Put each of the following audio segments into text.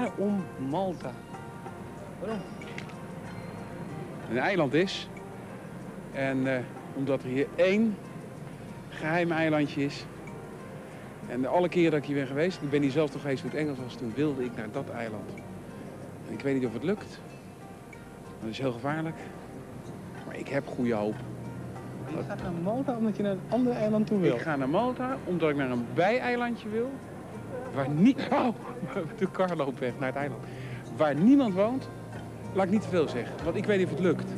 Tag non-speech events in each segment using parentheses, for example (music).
Waarom Malta? Waarom? Een eiland is. En eh, omdat er hier één geheim eilandje is. En alle keren dat ik hier ben geweest, ik ben hier zelf toch geweest toen het Engels was, toen wilde ik naar dat eiland. En ik weet niet of het lukt. Dat is heel gevaarlijk. Maar ik heb goede hoop. Je gaat naar Malta omdat je naar een ander eiland toe wil. Ik ga naar Malta omdat ik naar een bijeilandje wil. Waar niet... Oh, (laughs) de kar loopt weg naar het eiland. Waar niemand woont. Laat ik niet te veel zeggen, want ik weet niet of het lukt.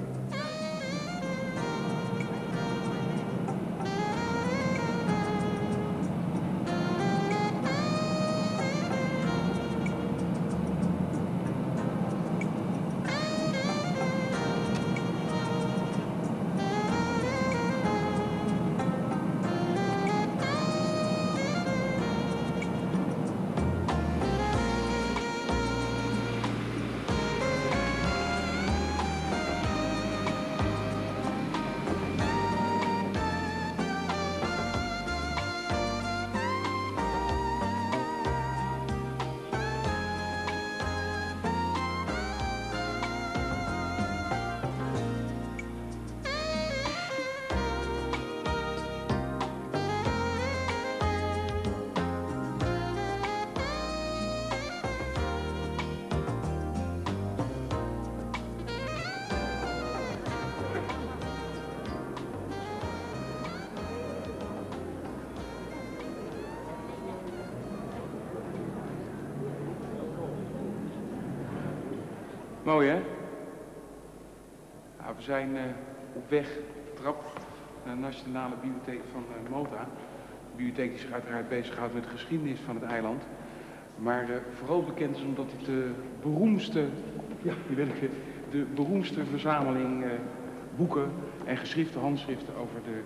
Mooi hè? Ja, we zijn eh, op weg getrapt naar de Nationale Bibliotheek van uh, Malta. De bibliotheek die zich uiteraard bezighoudt met de geschiedenis van het eiland. Maar uh, vooral bekend is omdat het de beroemdste, ja, die ben ik de beroemdste verzameling boeken en geschriften, handschriften over de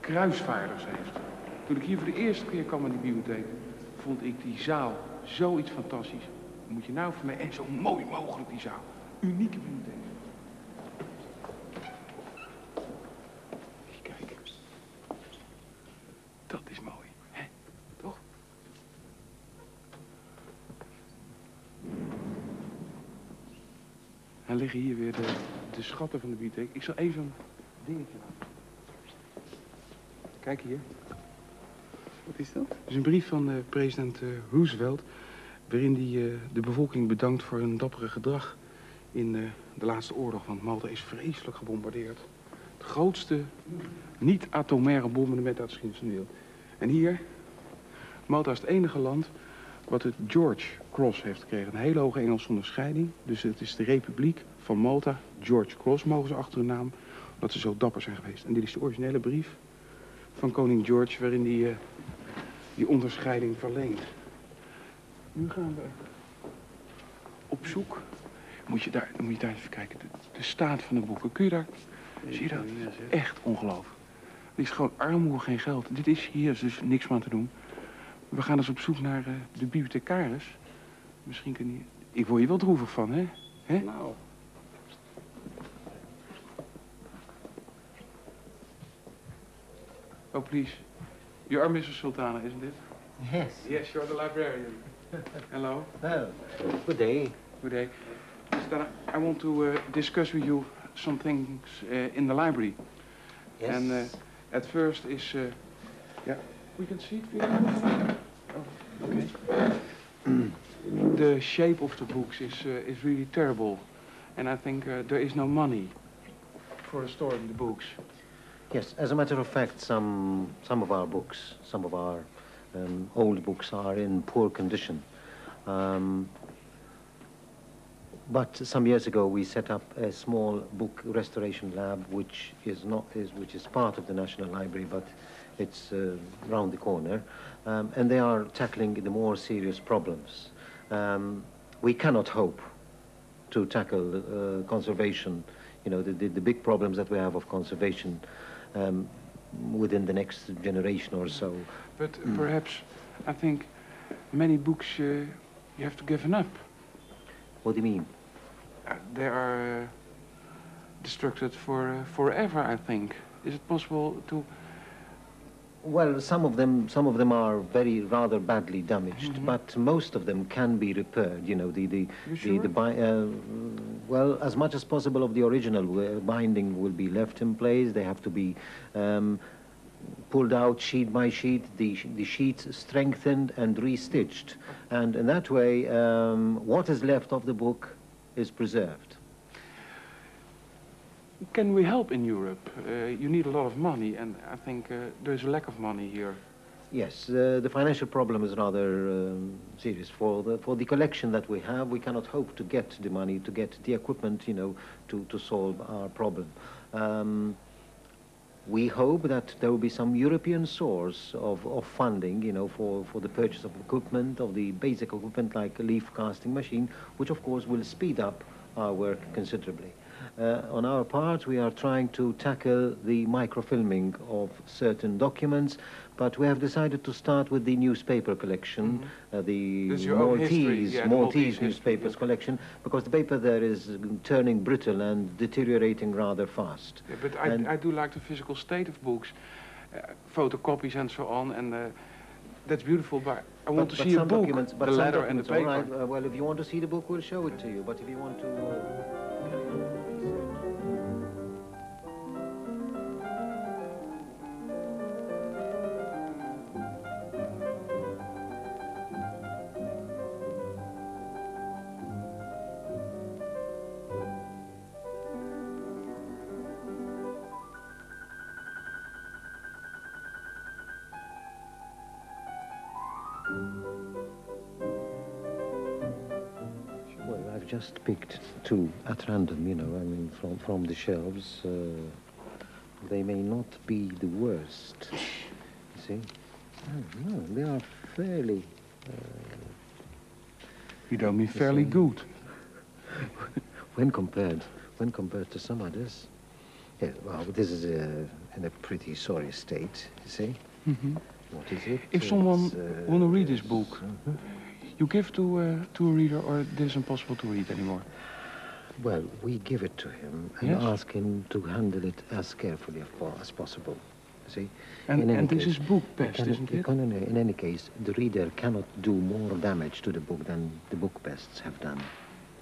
kruisvaarders heeft. Toen ik hier voor de eerste keer kwam in die bibliotheek, vond ik die zaal zoiets fantastisch moet je nou voor mij, en zo mooi mogelijk die zaal. Unieke bibliotheek. Kijk. Dat is mooi, hè? Toch? En liggen hier weer de, de schatten van de bibliotheek. Ik zal even een dingetje laten. Kijk hier. Wat is dat? Het is een brief van uh, president uh, Roosevelt waarin hij uh, de bevolking bedankt voor hun dappere gedrag in uh, de laatste oorlog. Want Malta is vreselijk gebombardeerd. Het grootste niet-atomaire bombardement uit de geschiedenis. En hier, Malta is het enige land wat het George Cross heeft gekregen. Een hele hoge Engelse onderscheiding. Dus het is de Republiek van Malta, George Cross, mogen ze achter hun naam. Omdat ze zo dapper zijn geweest. En dit is de originele brief van koning George waarin hij uh, die onderscheiding verleent. Nu gaan we op zoek. Moet je daar, moet je daar even kijken. De, de staat van de boeken. Kun je daar... Zie je dat? Echt ongelooflijk. Het is gewoon armoede, geen geld. Dit is hier dus niks meer aan te doen. We gaan dus op zoek naar uh, de bibliothecaris. Misschien kun je... Ik word je wel droevig van, hè? hè? Nou. Oh, please. You are Mrs. Sultana, isn't it? Yes. Yes, you're the librarian. Hello. Oh, good day. Good day. Sultana, I want to uh, discuss with you some things uh, in the library. Yes. And uh, at first is... Uh, yeah, we can see it. Oh, okay. the shape of the books is, uh, is really terrible. And I think uh, there is no money for storing the books. Yes, as a matter of fact, some, some of our books, some of our um, old books are in poor condition. Um, but some years ago, we set up a small book restoration lab, which is not is which is part of the National Library, but it's uh, round the corner, um, and they are tackling the more serious problems. Um, we cannot hope to tackle uh, conservation, you know, the, the, the, big problems that we have of conservation um, within the next generation or so. But mm. perhaps, I think, many books uh, you have to give up. What do you mean? Uh, they are uh, destructed for uh, forever, I think. Is it possible to Well, some of them, some of them are very rather badly damaged, Mhm. but most of them can be repaired. You know, the the You the, sure? the bi- uh, well, as much as possible of the original uh, binding will be left in place. They have to be um, pulled out sheet by sheet. The the sheets strengthened and restitched, and in that way, um, what is left of the book is preserved. Can we help in Europe? Uh, you need a lot of money, and I think uh, there's a lack of money here. Yes, uh, the financial problem is rather um, serious. For the, for the collection that we have, we cannot hope to get the money, to get the equipment, you know, to, to solve our problem. Um, we hope that there will be some European source of, of funding, you know, for, for the purchase of equipment, of the basic equipment like a leaf casting machine, which of course will speed up our work considerably. Uh, on our part, we are trying to tackle the microfilming of certain documents, but we have decided to start with the newspaper collection, uh, the This is your Maltese, yeah, the Maltese newspapers yes. collection, because the paper there is turning brittle and deteriorating rather fast. Yeah, but I, I do like the physical state of books, uh, photocopies and so on, and uh, that's beautiful. But I want But- to but see a book, the letter and the paper. right, uh, well, if you want to see the book, we'll show it to you. But if you want to just picked two at random, you know, I mean, from, from the shelves. Uh, they may not be the worst, you see. Oh, no, they are fairly, You don't mean fairly good. (laughs) when compared, when compared to some others. Yeah, well, this is uh, in a pretty sorry state, you see. Mhm. What is it? If someone uh, wanna read this book, uh, You give to uh, to a reader, or this is impossible to read anymore. Well, we give it to him and Yes. ask him to handle it as carefully as possible. You see? And, In any and this case, is book best, cannot- isn't it? in any case, the reader cannot do more damage to the book than the book bests have done.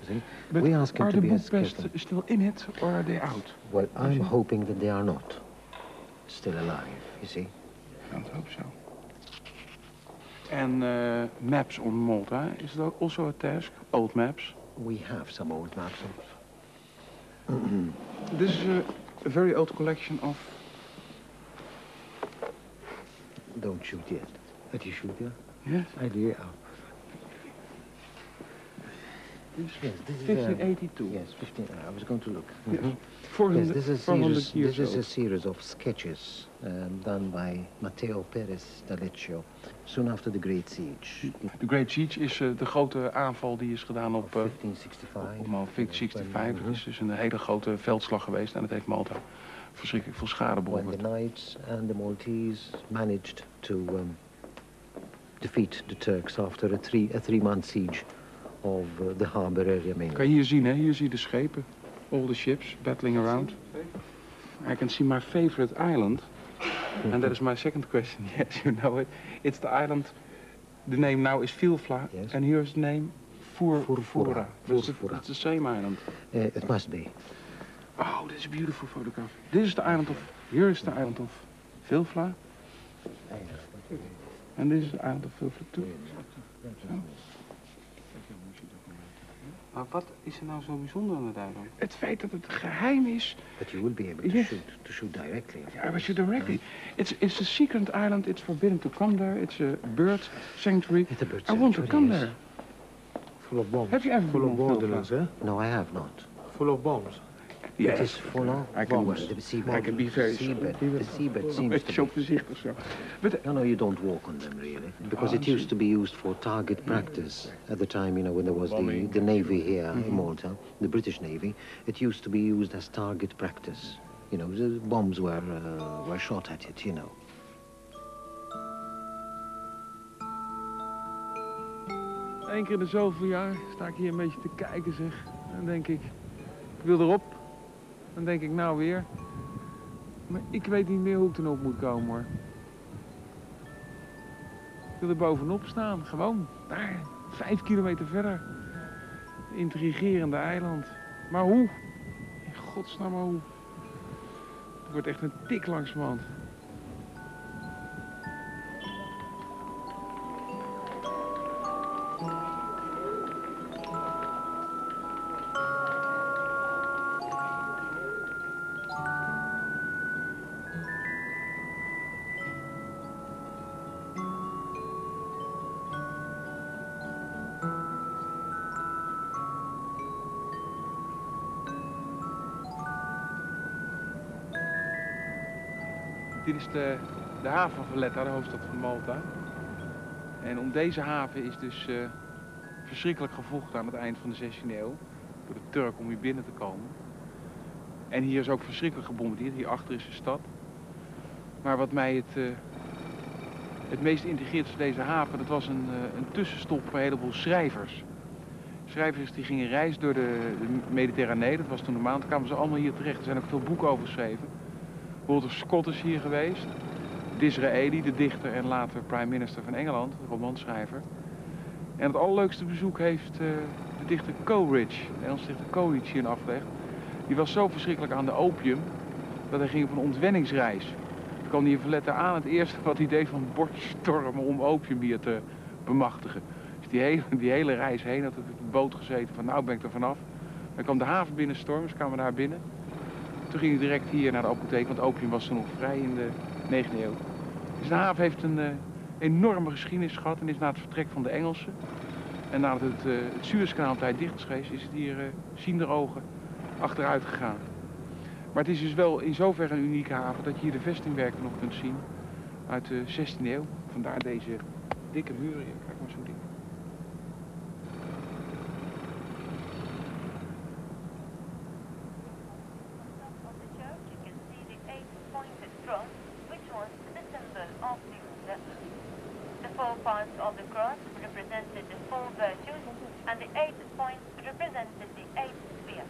See? But we ask him are to the be book as careful. still in it, or are they out? Well, I'm hoping that they are not still alive. You see? I don't hope so. And uh, maps on Malta, is that also a task? Old maps? We have some old maps. (clears throat) This is a, a very old collection of... Don't shoot yet. Let you shoot, yeah? Yes, Idea. Yes, this is uh, 1582. Yes, 15. I was going to look. Yes. Mhm. 400, Yes, this is a 400 series, years this is a old. series of sketches um, done by Matteo Perez D'Aleccio soon after the Great Siege De Great Siege is uh, de grote aanval die is gedaan op, uh, 1565. op Malta. 1565. When- Het is dus een hele grote veldslag geweest en het heeft Malta verschrikkelijk veel schade When the berokkend. Knights and the Maltese managed to um, defeat the Turks after a three a three month siege of uh, the harbor area. Kan je hier zien, hè? Hier zie je de schepen. All the ships battling around. I can see my favorite island. And that is my second question. (laughs) Yes, you know it. It's the island. The name now is Filfla. Yes. And here's the name Fur Furfura. Fura. That's, the- Furfura. same island. Uh, it must be. Oh, this is a beautiful photograph. This is the island of. Here is the island of Filfla. And this is the island of Filfla too. Maar wat is er nou zo bijzonder aan het eiland? Het feit dat het geheim is. But you will be able to Yes. shoot to shoot directly. Yeah, you directly. It's it's a secret island. It's forbidden to come there. It's a bird sanctuary. It's a bird I want to sanctuary, come yes. there. Full of bombs. Have you ever Full been of borderlands, eh? No, I have not. Full of bombs. It Yes. is full I can- bombs. The seabed, I can be very the seabed, the seabed seems to zo be. voorzichtig zo. But No, no, you don't walk on them really, because Oh, it used to be used for target practice at the time. You know, when there was the, the navy here in Mm-hmm. Malta, the British Navy, it used to be used as target practice. You know, the bombs were uh, were shot at it. You know. Eén keer in de zoveel jaar sta ik hier een beetje te kijken zeg. Dan denk ik, ik wil erop. Dan denk ik nou weer. Maar ik weet niet meer hoe ik erop moet komen hoor. Ik wil er bovenop staan, gewoon. Daar, vijf kilometer verder. Intrigerende eiland. Maar hoe? In godsnaam hoe? Het wordt echt een tik langzamerhand. Dit is de, haven van Valletta, de hoofdstad van Malta. En om deze haven is dus eh, verschrikkelijk gevochten aan het eind van de 16e eeuw. Door de Turk om hier binnen te komen. En hier is ook verschrikkelijk gebombardeerd. Hierachter is de stad. Maar wat mij het, eh, het meest integreert van deze haven, dat was een, eh, een tussenstop voor een heleboel schrijvers. Schrijvers die gingen reizen door de, de Mediterranee, dat was toen de maand, kwamen ze allemaal hier terecht. Er zijn ook veel boeken over geschreven. Walter Scott is hier geweest. Disraeli, de dichter en later prime minister van Engeland, romanschrijver. En het allerleukste bezoek heeft uh, de dichter Coleridge, de Engelse dichter Coleridge hier afgelegd. Die was zo verschrikkelijk aan de opium dat hij ging op een ontwenningsreis. Toen kwam in Valletta aan. Het eerste wat hij deed van bordstormen om opium hier te bemachtigen. Dus die hele, die hele reis heen had hij op de boot gezeten van nou ben ik er vanaf. Dan kwam de haven binnenstormen, dus kwamen we daar binnen. Toen ging hij direct hier naar de apotheek, want opium was toen nog vrij in de 9e eeuw. Dus de haven heeft een uh, enorme geschiedenis gehad en is na het vertrek van de Engelsen en nadat het, uh, het Suezkanaal tijd dicht is geweest, is het hier uh, ziender ogen achteruit gegaan. Maar het is dus wel in zoverre een unieke haven dat je hier de vestingwerken nog kunt zien uit de 16e eeuw. Vandaar deze dikke muren hier. Kijk maar zo dik. 58 point represented the eighth sphere.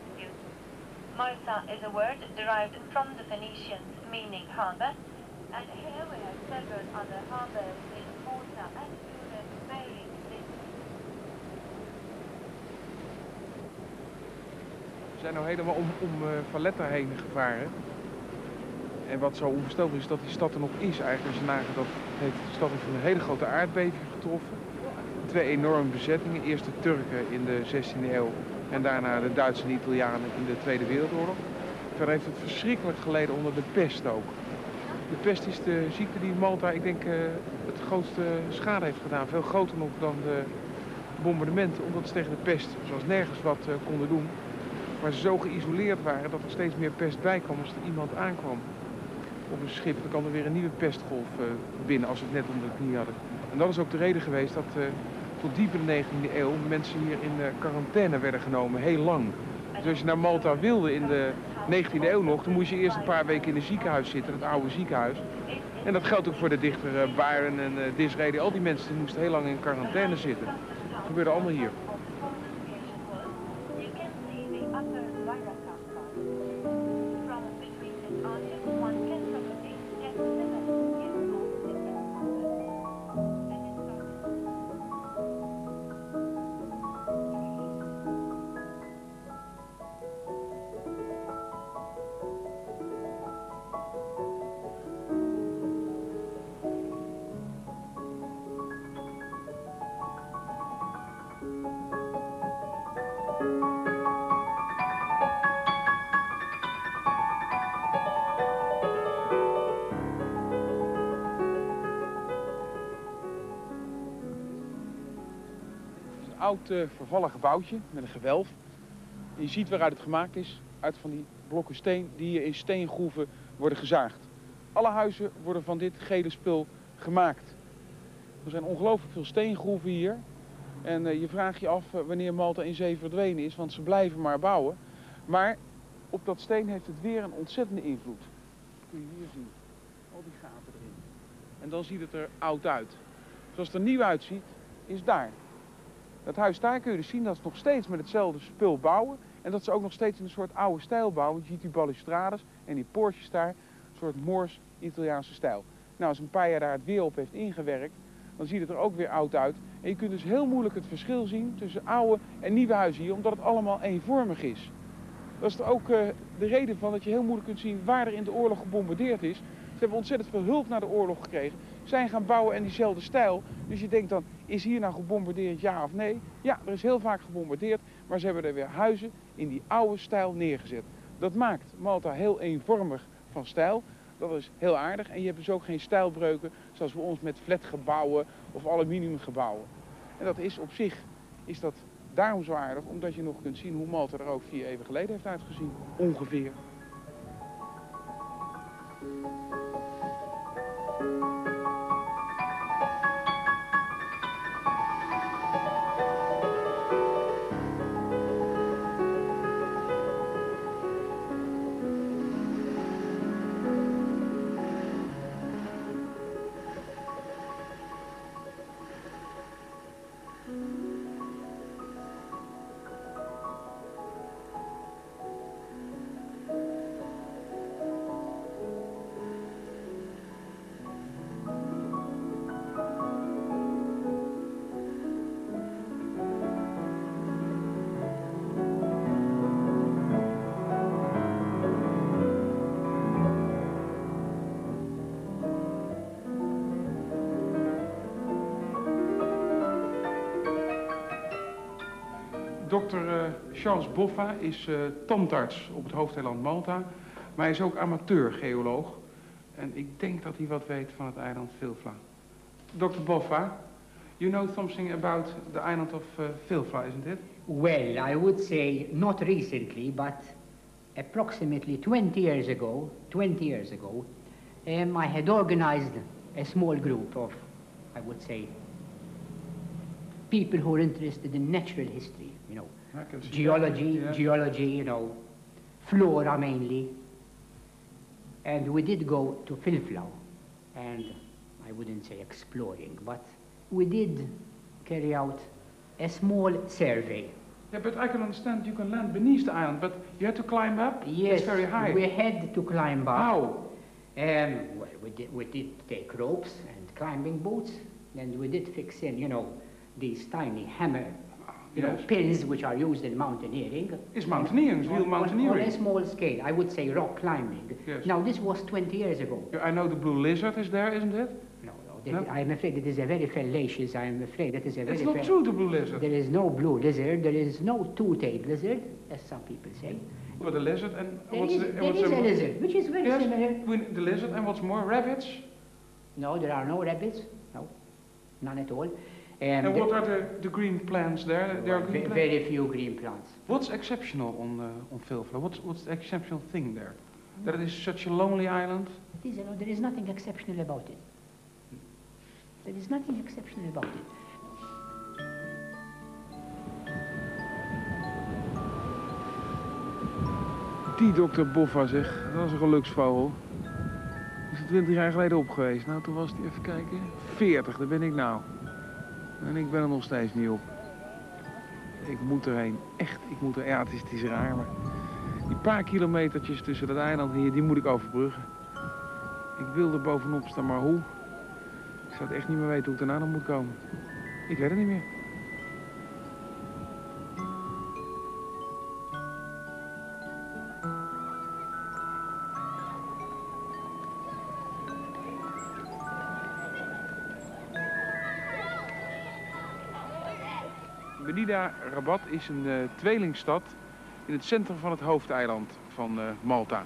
Marsa is a word derived from the Phoenicians meaning harbor, and here we have several other harbors in Malta and de varying We zijn nu helemaal om, om uh, Valletta heen gevaren. En wat zo onvoorstelbaar is dat die stad er nog is eigenlijk. Als dat heeft de stad heeft een hele grote aardbeving getroffen. Twee enorme bezettingen. Eerst de Turken in de 16e eeuw en daarna de Duitsers en Italianen in de Tweede Wereldoorlog. Verder heeft het verschrikkelijk geleden onder de pest ook. De pest is de ziekte die Malta, ik denk, uh, het grootste schade heeft gedaan. Veel groter nog dan de bombardementen, omdat ze tegen de pest, zoals nergens wat uh, konden doen. Maar ze zo geïsoleerd waren dat er steeds meer pest bij kwam als er iemand aankwam op een schip, dan kan er weer een nieuwe pestgolf uh, binnen als we het net onder de knie hadden. En dat is ook de reden geweest dat tot diep in de 19e eeuw mensen hier in uh, quarantaine werden genomen, heel lang. Dus als je naar Malta wilde in de 19e eeuw nog, dan moest je eerst een paar weken in een ziekenhuis zitten, het oude ziekenhuis. En dat geldt ook voor de dichter Byron en Disraeli. Al die mensen moesten heel lang in quarantaine zitten. Dat gebeurde allemaal hier. Oud uh, vervallen gebouwtje met een gewelf. Je ziet waaruit het gemaakt is. Uit van die blokken steen die hier in steengroeven worden gezaagd. Alle huizen worden van dit gele spul gemaakt. Er zijn ongelooflijk veel steengroeven hier. En uh, je vraagt je af uh, wanneer Malta in zee verdwenen is, want ze blijven maar bouwen. Maar op dat steen heeft het weer een ontzettende invloed. Dat kun je hier zien. Al die gaten erin. En dan ziet het er oud uit. Zoals het er nieuw uitziet, is daar. Dat huis daar kun je dus zien dat ze nog steeds met hetzelfde spul bouwen. En dat ze ook nog steeds in een soort oude stijl bouwen. Je ziet die balustrades en die poortjes daar. Een soort Moors-Italiaanse stijl. Nou, als een paar jaar daar het weer op heeft ingewerkt, dan ziet het er ook weer oud uit. En je kunt dus heel moeilijk het verschil zien tussen oude en nieuwe huizen hier, omdat het allemaal eenvormig is. Dat is er ook uh, de reden van dat je heel moeilijk kunt zien waar er in de oorlog gebombardeerd is. Ze hebben ontzettend veel hulp na de oorlog gekregen. Zijn gaan bouwen in diezelfde stijl. Dus je denkt dan, is hier nou gebombardeerd ja of nee? Ja, er is heel vaak gebombardeerd, maar ze hebben er weer huizen in die oude stijl neergezet. Dat maakt Malta heel eenvormig van stijl. Dat is heel aardig. En je hebt dus ook geen stijlbreuken zoals bij ons met flatgebouwen of aluminiumgebouwen. En dat is op zich is dat daarom zo aardig, omdat je nog kunt zien hoe Malta er ook vier even geleden heeft uitgezien. Ongeveer. Dr. Eh, Charles Boffa is uh, tandarts op het hoofdeiland Malta, maar hij is ook amateur-geoloog. En ik denk dat hij wat weet van het eiland Vilfla. Dr. Boffa, you know something about the island of uh, Vilfla, isn't it? Well, I would say not recently, but approximately 20 years ago, 20 years ago, um, I had organized a small group of, I would say, people who are interested in natural history you know, geology, yeah. geology, you know, flora mainly. And we did go to Filflau, and I wouldn't say exploring, but we did carry out a small survey. Yeah, but I can understand you can land beneath the island, but you had to climb up? Yes, it's very high. we had to climb up. How? Um, well, we did, we did take ropes and climbing boots, and we did fix in, you know, these tiny hammer you yes. know, pins which are used in mountaineering. It's mountaineering, real mountaineering. On, a small scale, I would say rock climbing. Yes. Now, this was 20 years ago. I know the blue lizard is there, isn't it? No, no, no? I'm afraid it is a very fallacious, I'm afraid it is a very... It's not true, the blue lizard. There is no blue lizard, there is no two-tailed lizard, as some people say. Well, the lizard and there what's is, the... There what's is a lizard, which is very yes, similar. The lizard and what's more, rabbits? No, there are no rabbits, no, none at all. And, and what are the, the green plants there? There are green plants? Very few green plants. What's exceptional on uh, on Vilfla? What's what's the exceptional thing there? That it is such a lonely island. It is, there is nothing exceptional about it. There is nothing exceptional about it. Die dokter Boffa zeg, dat was een geluksvogel. Is er 20 jaar geleden op geweest? Nou, toen was hij, even kijken, 40, daar ben ik nou. En ik ben er nog steeds niet op. Ik moet erheen. Echt, ik moet er. Ja, het is, raar, maar... Die paar kilometertjes tussen dat eiland hier, die moet ik overbruggen. Ik wil er bovenop staan, maar hoe? Ik zou het echt niet meer weten hoe ik daarna nog moet komen. Ik weet het niet meer. Rabat is een uh, tweelingstad in het centrum van het hoofdeiland van uh, Malta.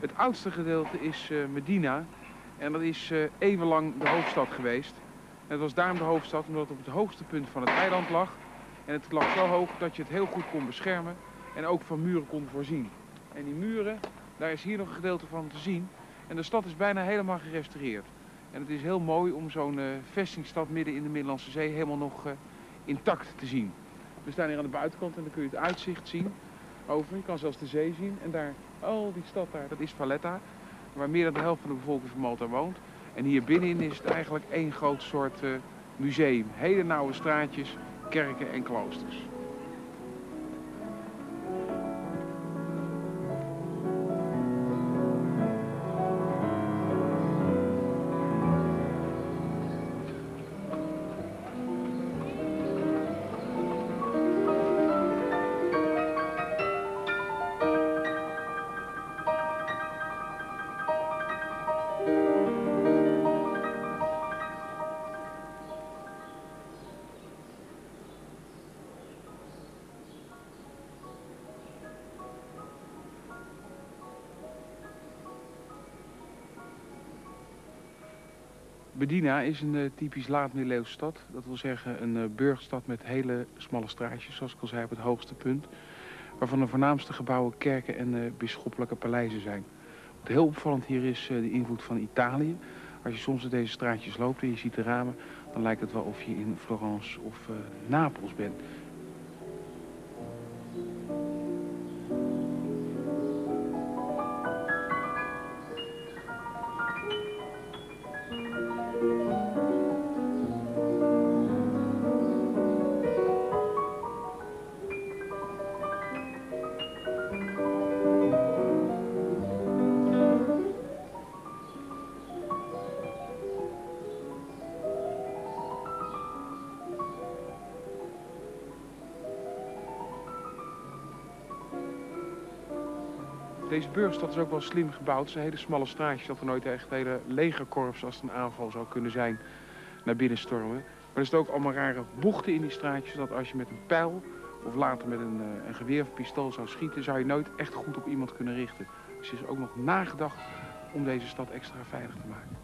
Het oudste gedeelte is uh, Medina en dat is eeuwenlang de hoofdstad geweest. Het was daarom de hoofdstad omdat het op het hoogste punt van het eiland lag. En het lag zo hoog dat je het heel goed kon beschermen en ook van muren kon voorzien. En die muren, daar is hier nog een gedeelte van te zien. En de stad is bijna helemaal gerestaureerd. En het is heel mooi om zo'n vestingstad midden in de Middellandse Zee helemaal nog intact te zien. We staan hier aan de buitenkant en dan kun je het uitzicht zien over. Je kan zelfs de zee zien. En daar, oh die stad daar, dat is Valletta. Waar meer dan de helft van de bevolking van Malta woont. En hier binnenin is het eigenlijk één groot soort uh, museum. Hele nauwe straatjes, kerken en kloosters. Bedina is een uh, typisch laat-middeleeuwse stad. Dat wil zeggen een uh, burgerstad met hele smalle straatjes, zoals ik al zei, op het hoogste punt. Waarvan de voornaamste gebouwen kerken en uh, bisschoppelijke paleizen zijn. Wat heel opvallend hier is de invloed van Italië. Als je soms door deze straatjes loopt en je ziet de ramen, dan lijkt het wel of je in Florence of Napels bent. Deze burgstad is ook wel slim gebouwd. Het zijn hele smalle straatjes, dat er nooit echt hele legerkorps als het een aanval zou kunnen zijn naar binnen stormen. Maar er zitten ook allemaal rare bochten in die straatjes, zodat als je met een pijl of later met een, uh, een geweer of pistool zou schieten, zou je nooit echt goed op iemand kunnen richten. Dus er is ook nog nagedacht om deze stad extra veilig te maken.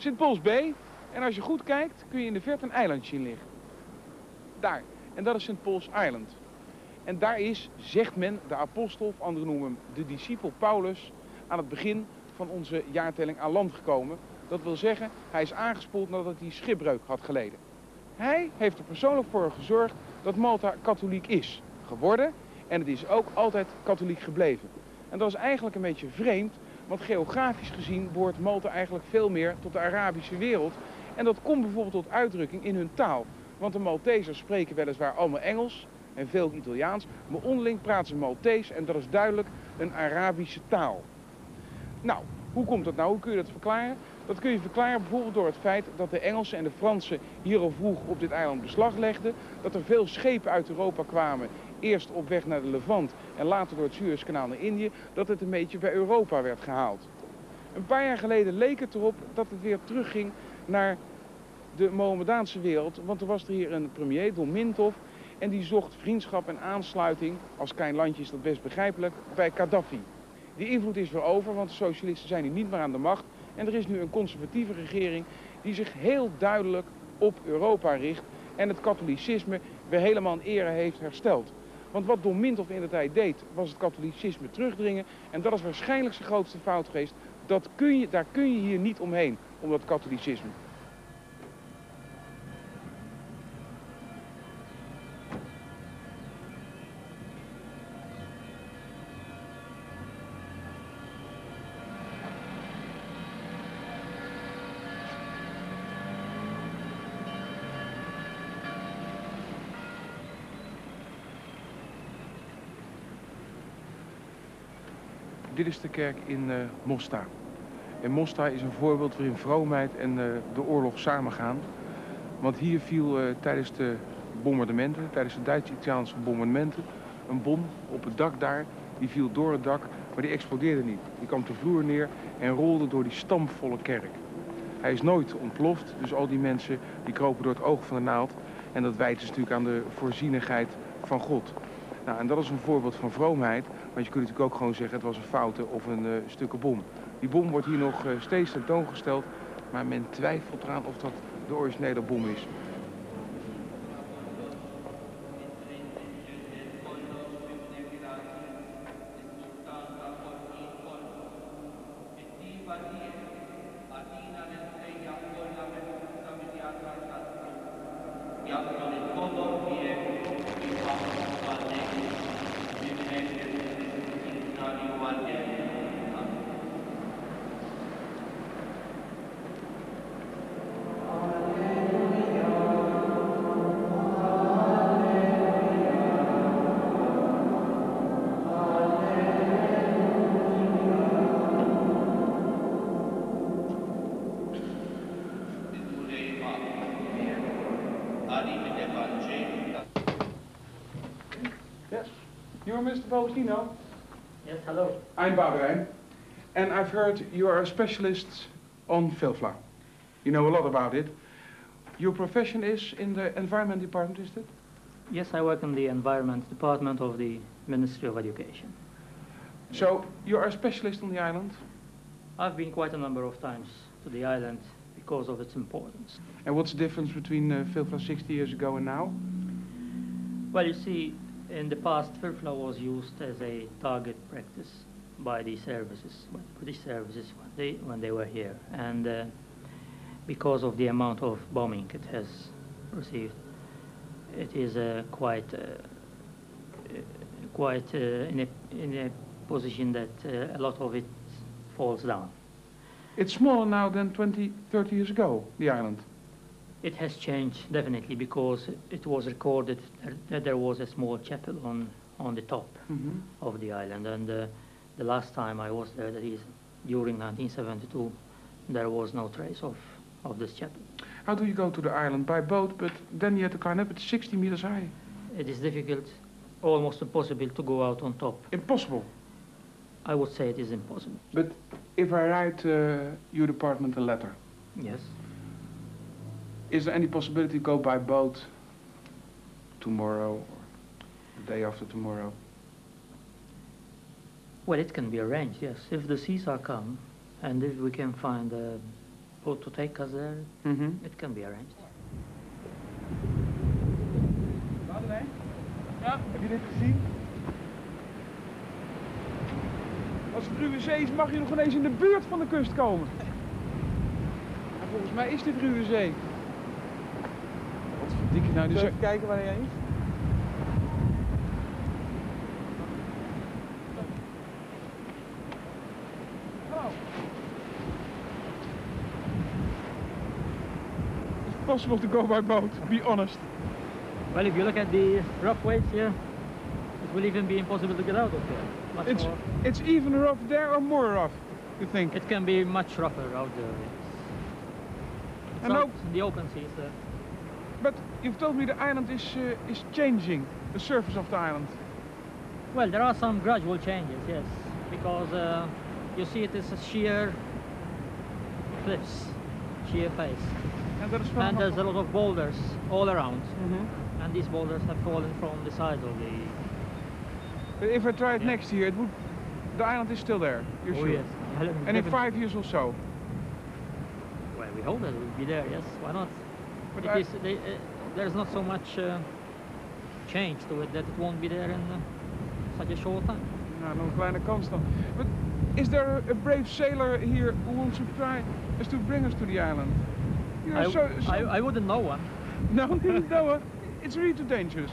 Sint-Pauls Bay. En als je goed kijkt, kun je in de verte een eilandje in liggen. Daar. En dat is St. Paul's Island. En daar is, zegt men, de apostel, of anderen noemen hem de discipel Paulus, aan het begin van onze jaartelling aan land gekomen. Dat wil zeggen, hij is aangespoeld nadat hij schipbreuk had geleden. Hij heeft er persoonlijk voor gezorgd dat Malta katholiek is geworden. En het is ook altijd katholiek gebleven. En dat is eigenlijk een beetje vreemd, want geografisch gezien behoort Malta eigenlijk veel meer tot de Arabische wereld. En dat komt bijvoorbeeld tot uitdrukking in hun taal. Want de Maltesers spreken weliswaar allemaal Engels en veel Italiaans. Maar onderling praten ze Maltees en dat is duidelijk een Arabische taal. Nou, hoe komt dat nou? Hoe kun je dat verklaren? Dat kun je verklaren bijvoorbeeld door het feit dat de Engelsen en de Fransen hier al vroeg op dit eiland beslag legden. Dat er veel schepen uit Europa kwamen eerst op weg naar de Levant en later door het Suezkanaal naar Indië, dat het een beetje bij Europa werd gehaald. Een paar jaar geleden leek het erop dat het weer terugging naar de Mohammedaanse wereld, want er was er hier een premier, Don Mintov, en die zocht vriendschap en aansluiting, als klein landje is dat best begrijpelijk, bij Gaddafi. Die invloed is weer over, want de socialisten zijn hier niet meer aan de macht en er is nu een conservatieve regering die zich heel duidelijk op Europa richt en het katholicisme weer helemaal in ere heeft hersteld. Want wat Don Mintov in de tijd deed, was het katholicisme terugdringen. En dat is waarschijnlijk zijn grootste fout geweest. Dat kun je, daar kun je hier niet omheen, om dat katholicisme. Dit is de kerk in uh, Mostar. En Mostar is een voorbeeld waarin vroomheid en uh, de oorlog samengaan. Want hier viel uh, tijdens de bombardementen, tijdens de Duits-Italiaanse bombardementen, een bom op het dak daar. Die viel door het dak, maar die explodeerde niet. Die kwam te vloer neer en rolde door die stampvolle kerk. Hij is nooit ontploft, dus al die mensen die kropen door het oog van de naald. En dat wijten ze natuurlijk aan de voorzienigheid van God. Nou, en dat is een voorbeeld van vroomheid. Want je kunt natuurlijk ook gewoon zeggen, het was een foute of een uh, stukken bom. Die bom wordt hier nog uh, steeds tentoongesteld. Maar men twijfelt eraan of dat de originele bom is. Mr. Baldino? Yes, hello. I'm Boudewijn. And I've heard you are a specialist on filfla. You know a lot about it. Your profession is in the environment department, is it? Yes, I work in the environment department of the Ministry of Education. So you are a specialist on the island? I've been quite a number of times to the island because of its importance. And what's the difference between uh, filfla 60 years ago and now? Well, you see, in the past, FIRFLA was used as a target practice by the services, by the British services when they, when they were here. And uh, because of the amount of bombing it has received, it is uh, quite, uh, uh, quite uh, in, a, in a position that uh, a lot of it falls down. It's smaller now than 20, 30 years ago, the island. It has changed definitely because it was recorded that there was a small chapel on, on the top Mhm. of the island. And uh, the last time I was there, that is during 1972, there was no trace of, of this chapel. How do you go to the island? By boat, but then you have to climb up. It's 60 meters high. It is difficult, almost impossible to go out on top. Impossible. I would say it is impossible. But if I write uh, your department a letter, Yes. Is there any possibility to go by boat tomorrow or the day after tomorrow? Well, it can be arranged, yes. If the seas are calm and if we can find a boat to take us there, Mm-hmm. it can be arranged. Ja, heb je dit gezien? Als het ruwe zee is, mag je nog ineens in de buurt van de kust komen. En volgens mij is dit ruwe zee. Verdikke nou, dus... Even kijken waar hij is. It's possible to go by boat, be honest. Well, if you look at the rough waves here, it will even be impossible to get out of here. Much It's, more. it's even rough there or more rough, you think? It can be much rougher out there. Yes. It's And the open seas. Uh, But you've told me the island is, uh, is changing, the surface of the island. well, there are some gradual changes, yes, because uh, you see it is a sheer cliffs, sheer face, And that is and there's a lot of boulders all around, Mhm. and these boulders have fallen from the side of the. But if I try it Yeah. next year, it would, the island is still there, you're oh sure? yes. (laughs) And in five years or so? Well, we hope that it will be there. Yes, why not? But it is, they, uh, there's not so much uh, change to it that it won't be there in uh, such a short time. Nou, nog een kleine kans dan. But is there a brave sailor here who wants to try us to bring us to the island? You're I, so, so I, I wouldn't know one. (laughs) no, no, uh, it's really too dangerous.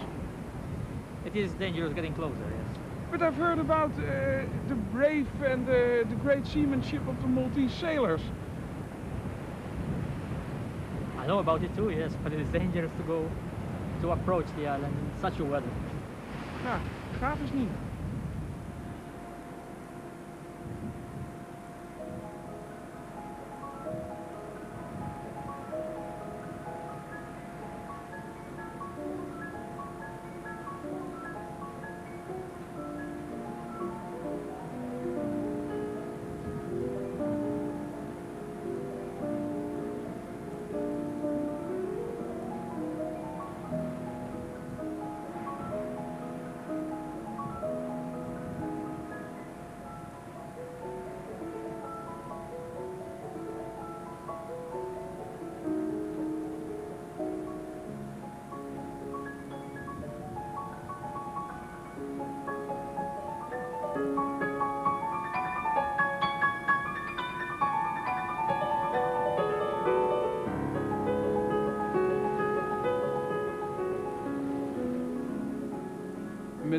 It is dangerous getting closer. Yes. But I've heard about uh, the brave and the, the great seamanship of the Maltese sailors. I know about it too. Yes, but it is dangerous to go to approach the island in such a weather. Ja, gaaf is niet.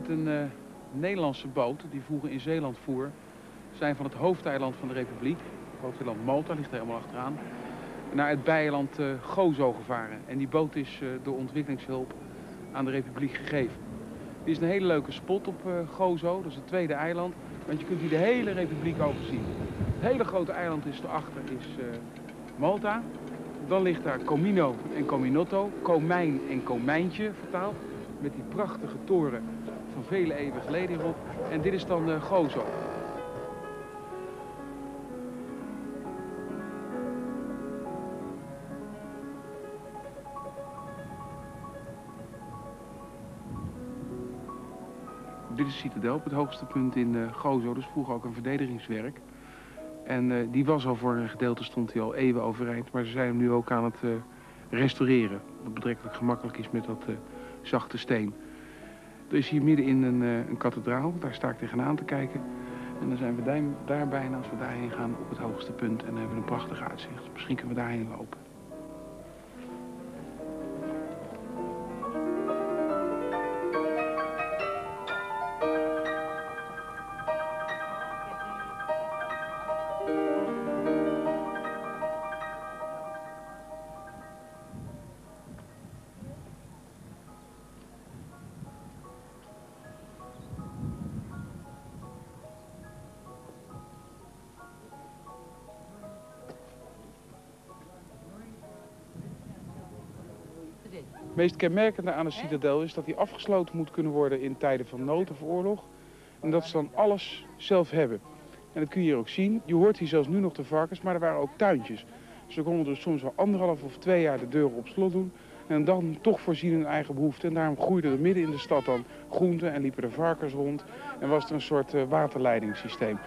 Een eh, Nederlandse boot die vroeger in Zeeland voer, zijn van het hoofdeiland van de Republiek, hoofdeiland Malta ligt er helemaal achteraan, naar het bijeiland eh, Gozo gevaren. En die boot is eh, door ontwikkelingshulp aan de Republiek gegeven. Dit is een hele leuke spot op Gozo, dat is het tweede eiland, want je kunt hier de hele Republiek overzien. Het hele grote eiland is erachter, is Malta. Dan ligt daar Comino en Cominotto, Komijn en Komijntje vertaald, met die prachtige toren vele eeuwen geleden hierop. En dit is dan uh, Gozo. Dit is Citadel op het hoogste punt in uh, Gozo. Dus vroeger ook een verdedigingswerk. En uh, die was al voor een gedeelte stond hij al eeuwen overeind. Maar ze zijn hem nu ook aan het restaureren. Wat betrekkelijk gemakkelijk is met dat zachte steen. Er is hier midden in een, een kathedraal. Daar sta ik tegenaan te kijken. En dan zijn we daar, daar bijna als we daarheen gaan op het hoogste punt. En dan hebben we een prachtig uitzicht. Misschien kunnen we daarheen lopen. Meest kenmerkende aan een citadel is dat die afgesloten moet kunnen worden in tijden van nood of oorlog. En dat ze dan alles zelf hebben. En dat kun je hier ook zien. Je hoort hier zelfs nu nog de varkens, maar er waren ook tuintjes. Ze konden dus soms wel anderhalf of twee jaar de deuren op slot doen. En dan toch voorzien hun eigen behoeften. En daarom groeiden er midden in de stad dan groenten en liepen er varkens rond. En was er een soort uh, waterleidingssysteem.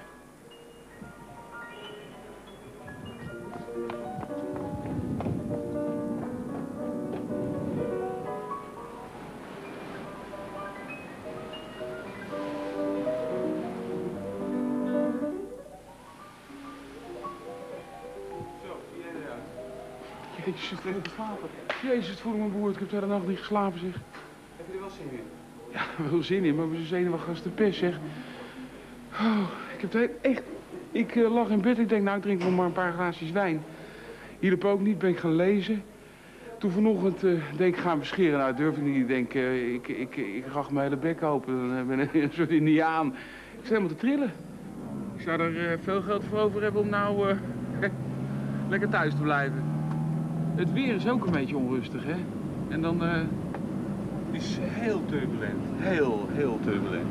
Geslapen. Jezus, het voelde mijn broer. Ik heb de hele nacht niet geslapen, zeg. Heb je er wel zin in? Ja, (laughs) wel zin in, maar we zijn zenuwachtig als de pest, zeg. Oh, ik heb het echt... Ik uh, lag in bed ik denk, nou, ik drink nog maar een paar glaasjes wijn. Hielp ook niet, ben ik gaan lezen. Toen vanochtend uh, denk ik, gaan we scheren. Nou, durf ik niet. Ik denk, uh, ik, ik, ik rach mijn hele bek open. Dan ben ik (laughs) een soort indiaan. Ik sta helemaal te trillen. Ik zou er veel geld voor over hebben om nou (laughs) lekker thuis te blijven. Het weer is ook een beetje onrustig, hè? En dan... Uh... Het is heel turbulent. Heel, heel turbulent.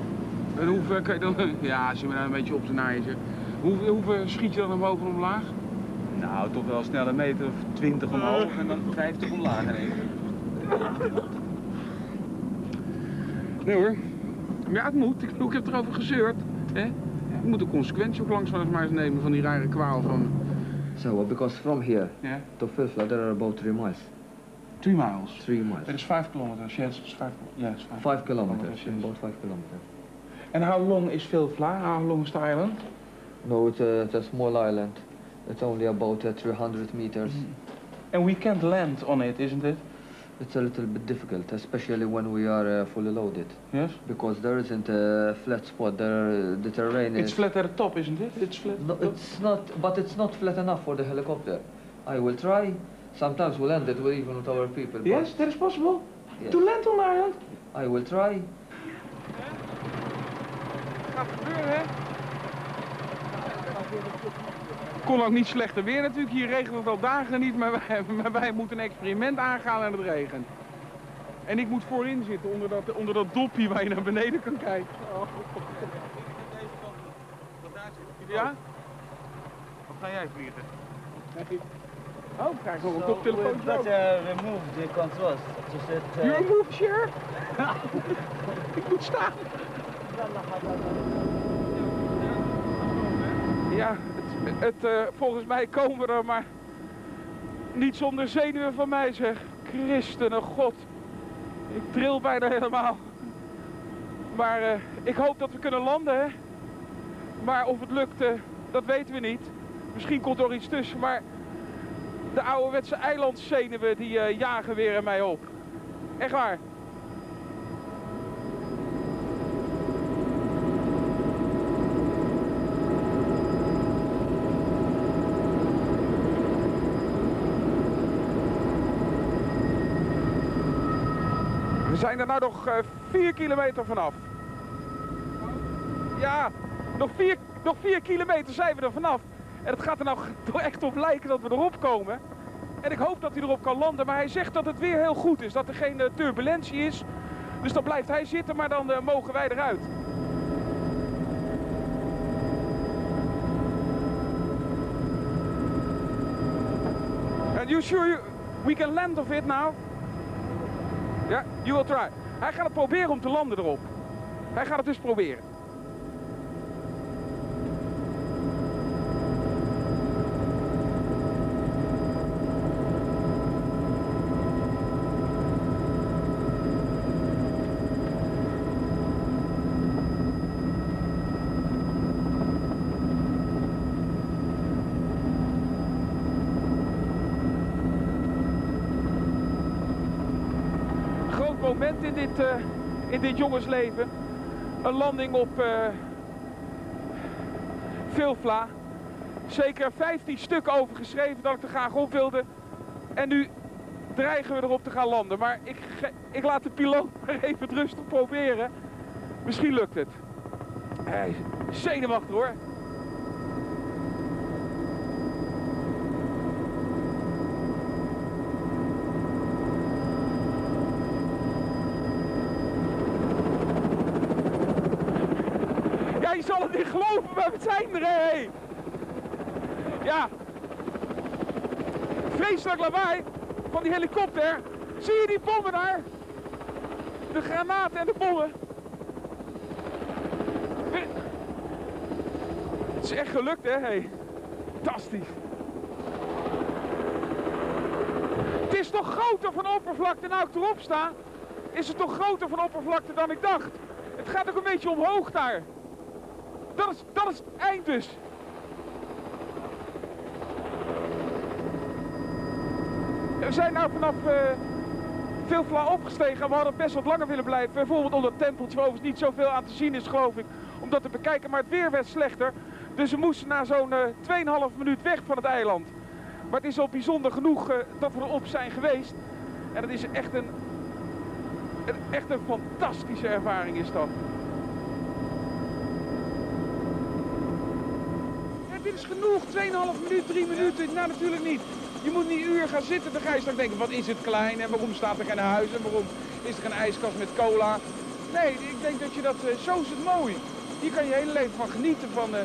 En hoe ver kan je dan... (laughs) Ja, als je me nou een beetje op te naaien zegt. Hoe, hoe ver schiet je dan omhoog en omlaag? Nou, toch wel snel een meter of 20 omhoog en dan (laughs) 50 omlaag in één Nee hoor. Ja, het moet. Ik, ik heb erover gezeurd. Hè? Ik moet de consequentie ook langzaam maar eens nemen van die rare kwaal van... So, because from here Yeah. to Filfla there are about three miles. Three miles. Three miles. That is five kilometers. Yes, it's five. Five. Five kilometers. yes. About five kilometers. And how long is Vilfla? How long is the island? No, it's a, it's a small island. It's only about uh, 300 meters. And we can't land on it, isn't it? It's a little bit difficult, especially when we are uh, fully loaded, Yes. because there isn't a flat spot. There, the terrain It's is. flat at the top, isn't it? It's flat. No, it's not, but it's not flat enough for the helicopter. I will try. Sometimes we'll land it with, even with our people. Yes, that is possible. yes. To land on the island. I will try. Gaat gebeuren, hè? Kon ook niet slechter weer natuurlijk. Hier regent het al dagen niet, maar wij, (laughs) maar wij moeten een experiment aangaan en het regent. En ik moet voorin zitten, onder dat, onder dat dopje waar je naar beneden kan kijken. Ja? Wat ga jij vliegen? Oh, krijg ik nog een koptelefoon. remove the controls to set You move, sure? (laughs) ik moet staan. Ja, het, eh, volgens mij komen we er, maar niet zonder zenuwen van mij zeg. Christene God. Ik tril bijna helemaal. Maar eh, ik hoop dat we kunnen landen, hè. Maar of het lukt, eh, dat weten we niet. Misschien komt er iets tussen, maar de ouderwetse eilandzenuwen die jagen weer in mij op. Echt waar. Zijn er nou nog eh, vier kilometer vanaf. Ja, nog vier, nog vier kilometer zijn we er vanaf. En het gaat er nou (laughs) echt op lijken dat we erop komen. En ik hoop dat hij erop kan landen. Maar hij zegt dat het weer heel goed is. Dat er geen eh, turbulentie is. Dus dan blijft hij zitten, maar dan eh, mogen wij eruit. And you sure you, we can land of it now? Ja, you will try. Hij gaat het proberen om te landen erop. Hij gaat het dus proberen. groot moment in dit, eh, in dit jongensleven. Een landing op uh. Zeker 15 stukken over geschreven dat ik er graag op wilde. En nu dreigen we erop te gaan landen. Maar ik, ik laat de piloot (laughs) maar even rustig proberen. Misschien lukt het. Hey, zenuwachtig hoor. Ja, je zal het niet we zijn er, hé. Ja. Vreselijk lawaai van die helikopter. Zie je die bommen daar? De granaten en de bommen. Het is echt gelukt, hè. Fantastisch. Het is toch groter van oppervlakte, nou ik erop sta, is het toch groter van oppervlakte dan ik dacht. Het gaat ook een beetje omhoog daar. Dat is, het eind dus. We zijn nou vanaf uh, Vilvla opgestegen. We hadden best wat langer willen blijven. Bijvoorbeeld onder het tempeltje overigens niet zoveel aan te zien is geloof ik. Om dat te bekijken. Maar het weer werd slechter. Dus we moesten na zo'n uh, 2,5 minuut weg van het eiland. Maar het is al bijzonder genoeg uh, dat we erop zijn geweest. En het is echt een, een, echt een fantastische ervaring is dat. dit genoeg. 2,5 minuut, 3 minuten. Nou, natuurlijk niet. Je moet niet een uur gaan zitten. Dan ga je straks denken, wat is het klein en waarom staat er geen huis en waarom is er geen ijskast met cola. Nee, ik denk dat je dat, uh, zo is het mooi. Hier kan je hele leven van genieten. Van, uh,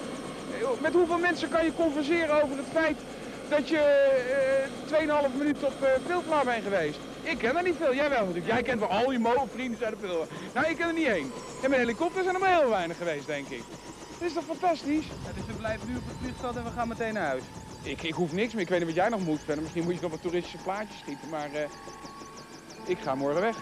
met hoeveel mensen kan je converseren over het feit dat je uh, 2,5 minuut op uh, bent geweest? Ik ken er niet veel. Jij wel natuurlijk. Jij kent wel al je mo vrienden er veel. Nou, ik ken er niet één. En met helikopters zijn er maar heel weinig geweest, denk ik. Dat is toch fantastisch? Ja, dus we blijven nu op het vliegveld en we gaan meteen naar huis. Ik, ik hoef niks meer. Ik weet niet wat jij nog moet verder. Misschien moet je nog wat toeristische plaatjes schieten. Maar uh, ik ga morgen weg.